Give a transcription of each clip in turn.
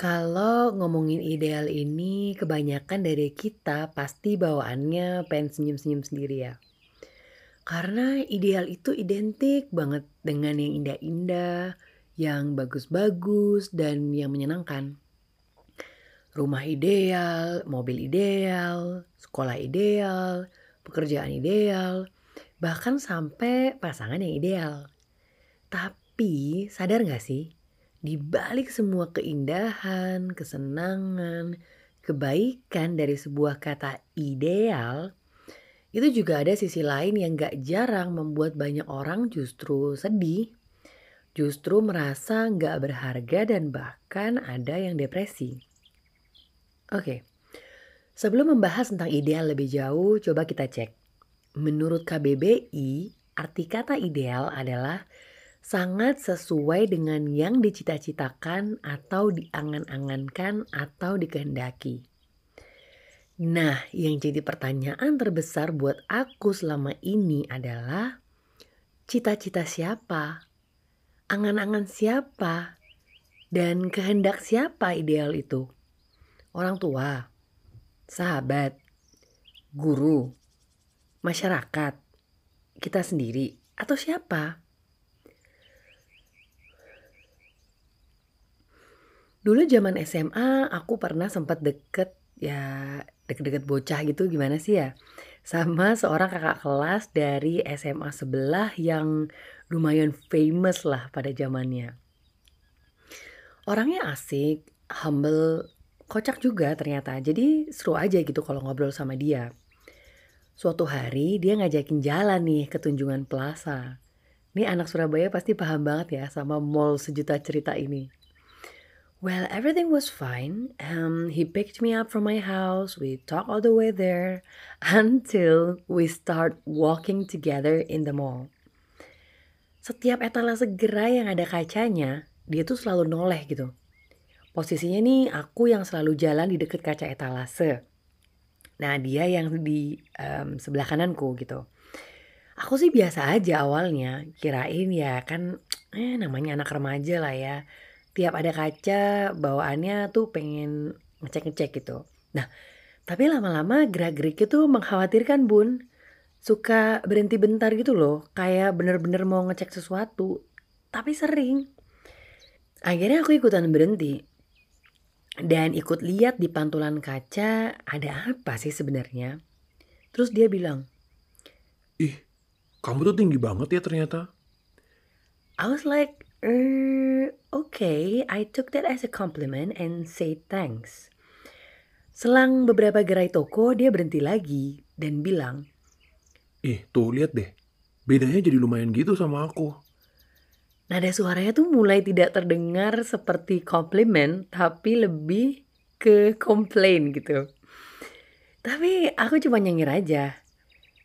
Kalau ngomongin ideal ini, kebanyakan dari kita pasti bawaannya pengen senyum-senyum sendiri ya. Karena ideal itu identik banget dengan yang indah-indah, yang bagus-bagus, dan yang menyenangkan. Rumah ideal, mobil ideal, sekolah ideal, pekerjaan ideal, bahkan sampai pasangan yang ideal. Tapi sadar gak sih, di balik semua keindahan, kesenangan, kebaikan dari sebuah kata ideal, itu juga ada sisi lain yang gak jarang membuat banyak orang justru sedih, justru merasa gak berharga dan bahkan ada yang depresi. Oke, sebelum membahas tentang ideal lebih jauh, coba kita cek. Menurut KBBI, arti kata ideal adalah sangat sesuai dengan yang dicita-citakan atau diangan-angankan atau dikehendaki. Nah, yang jadi pertanyaan terbesar buat aku selama ini adalah cita-cita siapa? Angan-angan siapa? Dan kehendak siapa ideal itu? Orang tua, sahabat, guru, masyarakat, kita sendiri, atau siapa? Dulu zaman SMA aku pernah sempat deket ya deket-deket bocah gitu gimana sih ya sama seorang kakak kelas dari SMA sebelah yang lumayan famous lah pada zamannya. Orangnya asik, humble, kocak juga ternyata. Jadi seru aja gitu kalau ngobrol sama dia. Suatu hari dia ngajakin jalan nih ke Tunjungan Plaza. Ini anak Surabaya pasti paham banget ya sama mall sejuta cerita ini. Well, everything was fine. Um, he picked me up from my house. We talked all the way there until we start walking together in the mall. Setiap etalase gerai yang ada kacanya, dia tuh selalu noleh gitu. Posisinya nih aku yang selalu jalan di deket kaca etalase. Nah dia yang di um, sebelah kananku gitu. Aku sih biasa aja awalnya, kirain ya kan eh namanya anak remaja lah ya tiap ada kaca bawaannya tuh pengen ngecek-ngecek gitu. Nah, tapi lama-lama gerak-gerik itu mengkhawatirkan bun. Suka berhenti bentar gitu loh, kayak bener-bener mau ngecek sesuatu. Tapi sering. Akhirnya aku ikutan berhenti. Dan ikut lihat di pantulan kaca ada apa sih sebenarnya. Terus dia bilang, Ih, kamu tuh tinggi banget ya ternyata. I was like, Uh, okay, I took that as a compliment and say thanks. Selang beberapa gerai toko, dia berhenti lagi dan bilang, Ih, tuh lihat deh. Bedanya jadi lumayan gitu sama aku. Nada suaranya tuh mulai tidak terdengar seperti komplimen, tapi lebih ke komplain gitu. Tapi aku cuma nyengir aja.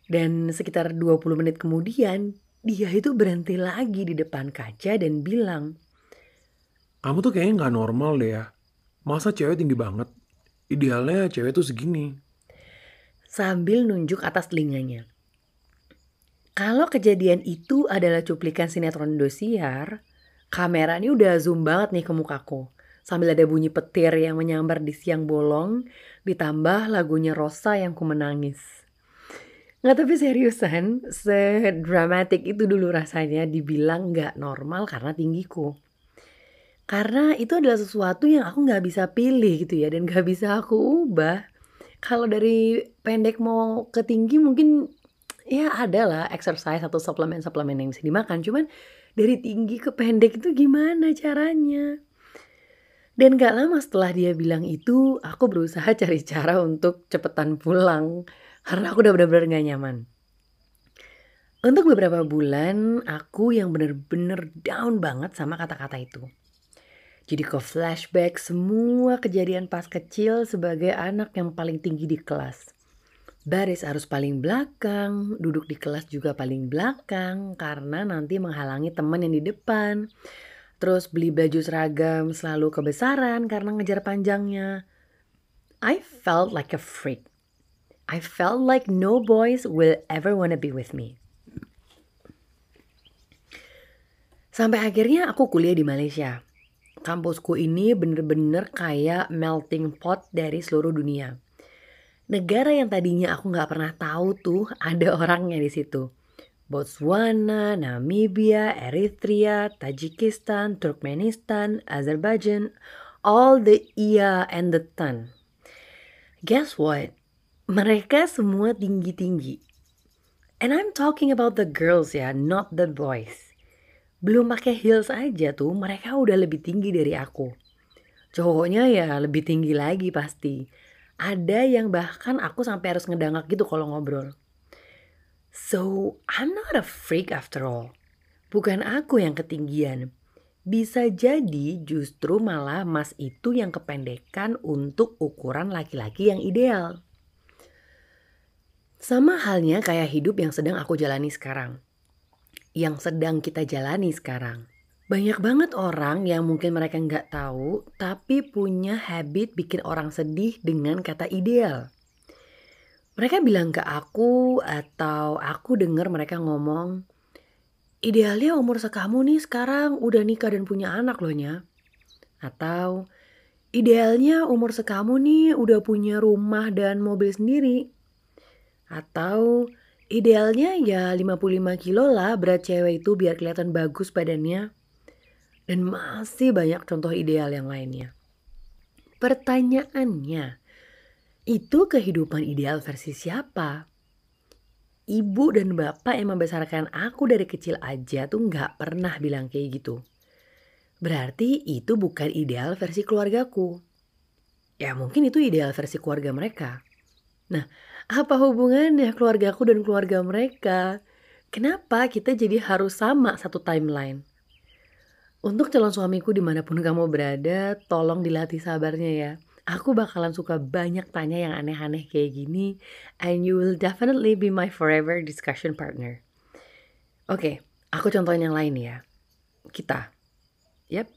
Dan sekitar 20 menit kemudian, dia itu berhenti lagi di depan kaca dan bilang, Kamu tuh kayaknya nggak normal deh ya. Masa cewek tinggi banget? Idealnya cewek tuh segini. Sambil nunjuk atas telinganya. Kalau kejadian itu adalah cuplikan sinetron Indosiar, kamera ini udah zoom banget nih ke mukaku. Sambil ada bunyi petir yang menyambar di siang bolong, ditambah lagunya Rosa yang ku menangis. Nggak tapi seriusan, sedramatik itu dulu rasanya dibilang nggak normal karena tinggiku. Karena itu adalah sesuatu yang aku nggak bisa pilih gitu ya dan nggak bisa aku ubah. Kalau dari pendek mau ke tinggi mungkin ya ada lah exercise atau suplemen-suplemen yang bisa dimakan. Cuman dari tinggi ke pendek itu gimana caranya? Dan gak lama setelah dia bilang itu, aku berusaha cari cara untuk cepetan pulang karena aku udah bener-bener gak nyaman. Untuk beberapa bulan, aku yang bener-bener down banget sama kata-kata itu. Jadi ke flashback semua kejadian pas kecil sebagai anak yang paling tinggi di kelas. Baris harus paling belakang, duduk di kelas juga paling belakang karena nanti menghalangi teman yang di depan. Terus beli baju seragam selalu kebesaran karena ngejar panjangnya. I felt like a freak. I felt like no boys will ever wanna be with me. Sampai akhirnya aku kuliah di Malaysia. kampusku ini bener-bener kayak melting pot dari seluruh dunia. Negara yang tadinya aku nggak pernah tahu tuh ada orangnya di situ. Botswana, Namibia, Eritrea, Tajikistan, Turkmenistan, Azerbaijan, all the iya and the ton. Guess what? Mereka semua tinggi-tinggi. And I'm talking about the girls ya, not the boys. Belum pakai heels aja tuh, mereka udah lebih tinggi dari aku. Cowoknya ya lebih tinggi lagi pasti. Ada yang bahkan aku sampai harus ngedangak gitu kalau ngobrol. So, I'm not a freak after all. Bukan aku yang ketinggian. Bisa jadi justru malah mas itu yang kependekan untuk ukuran laki-laki yang ideal. Sama halnya kayak hidup yang sedang aku jalani sekarang. Yang sedang kita jalani sekarang. Banyak banget orang yang mungkin mereka nggak tahu, tapi punya habit bikin orang sedih dengan kata ideal. Mereka bilang ke aku atau aku dengar mereka ngomong, idealnya umur sekamu nih sekarang udah nikah dan punya anak loh nya. Atau idealnya umur sekamu nih udah punya rumah dan mobil sendiri. Atau idealnya ya 55 kilo lah berat cewek itu biar kelihatan bagus badannya. Dan masih banyak contoh ideal yang lainnya. Pertanyaannya, itu kehidupan ideal versi siapa? Ibu dan bapak yang membesarkan aku dari kecil aja tuh nggak pernah bilang kayak gitu. Berarti itu bukan ideal versi keluargaku. Ya mungkin itu ideal versi keluarga mereka. Nah, apa hubungannya keluargaku dan keluarga mereka? Kenapa kita jadi harus sama satu timeline? Untuk calon suamiku di mana pun kamu berada, tolong dilatih sabarnya ya aku bakalan suka banyak tanya yang aneh-aneh kayak gini and you will definitely be my forever discussion partner. Oke, okay, aku contohin yang lain ya. Kita. Yep.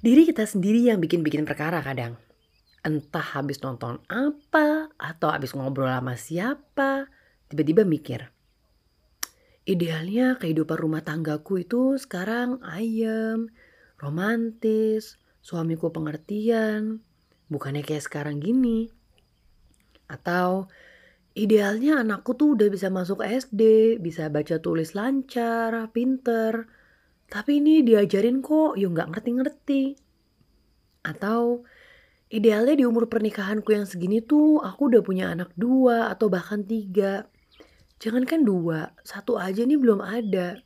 Diri kita sendiri yang bikin-bikin perkara kadang. Entah habis nonton apa atau habis ngobrol sama siapa, tiba-tiba mikir. Idealnya kehidupan rumah tanggaku itu sekarang ayem, romantis, suamiku pengertian, bukannya kayak sekarang gini. Atau idealnya anakku tuh udah bisa masuk SD, bisa baca tulis lancar, pinter. Tapi ini diajarin kok, yuk nggak ngerti-ngerti. Atau idealnya di umur pernikahanku yang segini tuh aku udah punya anak dua atau bahkan tiga. Jangankan dua, satu aja nih belum ada.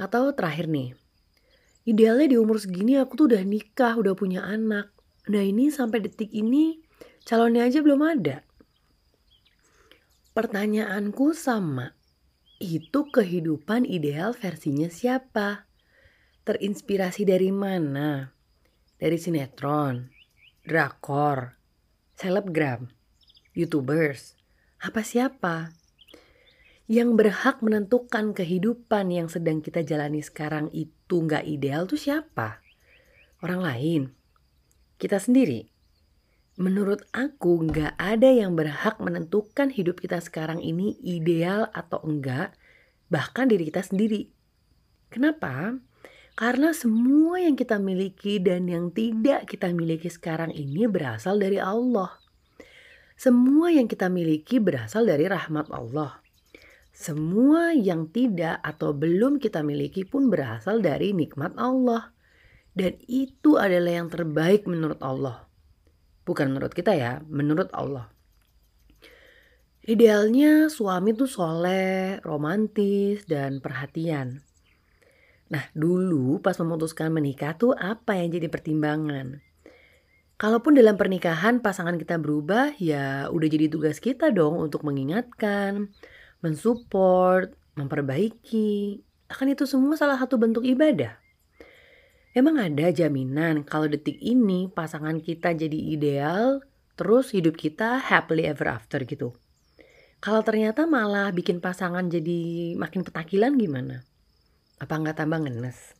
Atau terakhir nih, idealnya di umur segini aku tuh udah nikah, udah punya anak. Nah ini sampai detik ini calonnya aja belum ada. Pertanyaanku sama, itu kehidupan ideal versinya siapa? Terinspirasi dari mana? Dari sinetron, drakor, selebgram, youtubers, apa siapa? Yang berhak menentukan kehidupan yang sedang kita jalani sekarang itu nggak ideal tuh siapa? Orang lain? kita sendiri. Menurut aku nggak ada yang berhak menentukan hidup kita sekarang ini ideal atau enggak, bahkan diri kita sendiri. Kenapa? Karena semua yang kita miliki dan yang tidak kita miliki sekarang ini berasal dari Allah. Semua yang kita miliki berasal dari rahmat Allah. Semua yang tidak atau belum kita miliki pun berasal dari nikmat Allah. Dan itu adalah yang terbaik menurut Allah. Bukan menurut kita ya, menurut Allah. Idealnya suami tuh soleh, romantis, dan perhatian. Nah dulu pas memutuskan menikah tuh apa yang jadi pertimbangan? Kalaupun dalam pernikahan pasangan kita berubah ya udah jadi tugas kita dong untuk mengingatkan, mensupport, memperbaiki. Akan itu semua salah satu bentuk ibadah. Emang ada jaminan kalau detik ini pasangan kita jadi ideal, terus hidup kita happily ever after gitu? Kalau ternyata malah bikin pasangan jadi makin petakilan gimana? Apa nggak tambah ngenes?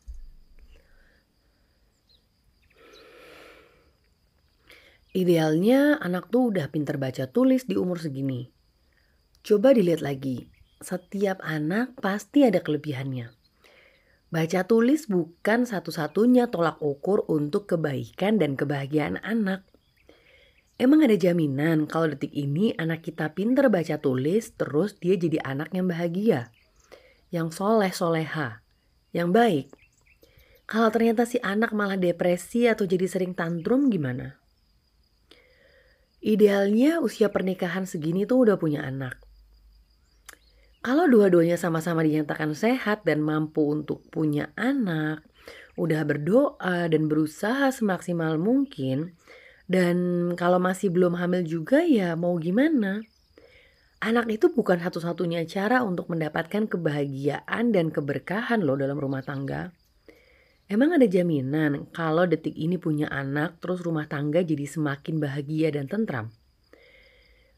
Idealnya anak tuh udah pinter baca tulis di umur segini. Coba dilihat lagi, setiap anak pasti ada kelebihannya. Baca tulis bukan satu-satunya tolak ukur untuk kebaikan dan kebahagiaan anak. Emang ada jaminan kalau detik ini anak kita pinter baca tulis terus dia jadi anak yang bahagia? Yang soleh soleha? Yang baik? Kalau ternyata si anak malah depresi atau jadi sering tantrum gimana? Idealnya usia pernikahan segini tuh udah punya anak. Kalau dua-duanya sama-sama dinyatakan sehat dan mampu untuk punya anak, udah berdoa dan berusaha semaksimal mungkin, dan kalau masih belum hamil juga ya mau gimana? Anak itu bukan satu-satunya cara untuk mendapatkan kebahagiaan dan keberkahan loh dalam rumah tangga. Emang ada jaminan kalau detik ini punya anak terus rumah tangga jadi semakin bahagia dan tentram?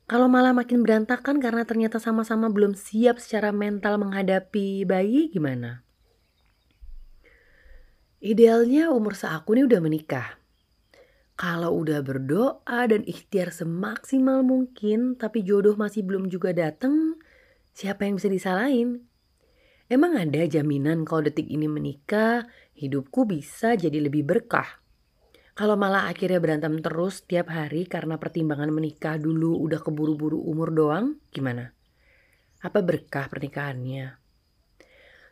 Kalau malah makin berantakan karena ternyata sama-sama belum siap secara mental menghadapi bayi gimana? Idealnya umur seaku ini udah menikah. Kalau udah berdoa dan ikhtiar semaksimal mungkin, tapi jodoh masih belum juga datang, siapa yang bisa disalahin? Emang ada jaminan kalau detik ini menikah, hidupku bisa jadi lebih berkah? Kalau malah akhirnya berantem terus tiap hari karena pertimbangan menikah dulu udah keburu-buru umur doang, gimana? Apa berkah pernikahannya?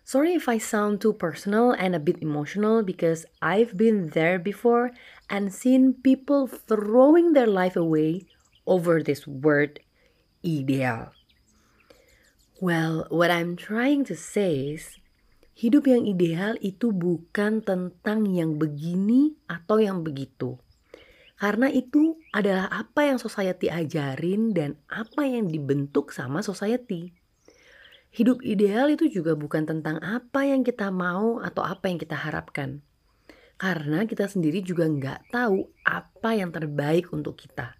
Sorry if I sound too personal and a bit emotional because I've been there before and seen people throwing their life away over this word ideal. Well, what I'm trying to say is hidup yang ideal itu bukan tentang yang begini atau yang begitu. Karena itu adalah apa yang society ajarin dan apa yang dibentuk sama society. Hidup ideal itu juga bukan tentang apa yang kita mau atau apa yang kita harapkan. Karena kita sendiri juga nggak tahu apa yang terbaik untuk kita.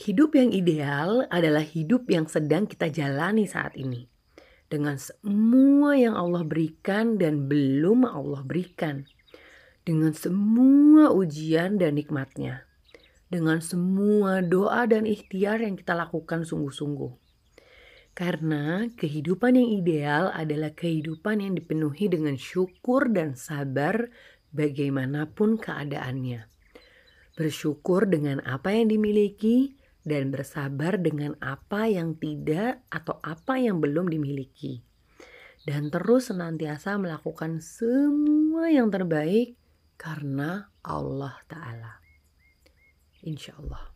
Hidup yang ideal adalah hidup yang sedang kita jalani saat ini. Dengan semua yang Allah berikan dan belum Allah berikan. Dengan semua ujian dan nikmatnya. Dengan semua doa dan ikhtiar yang kita lakukan sungguh-sungguh karena kehidupan yang ideal adalah kehidupan yang dipenuhi dengan syukur dan sabar bagaimanapun keadaannya. Bersyukur dengan apa yang dimiliki dan bersabar dengan apa yang tidak atau apa yang belum dimiliki. Dan terus senantiasa melakukan semua yang terbaik karena Allah Ta'ala. Insya Allah.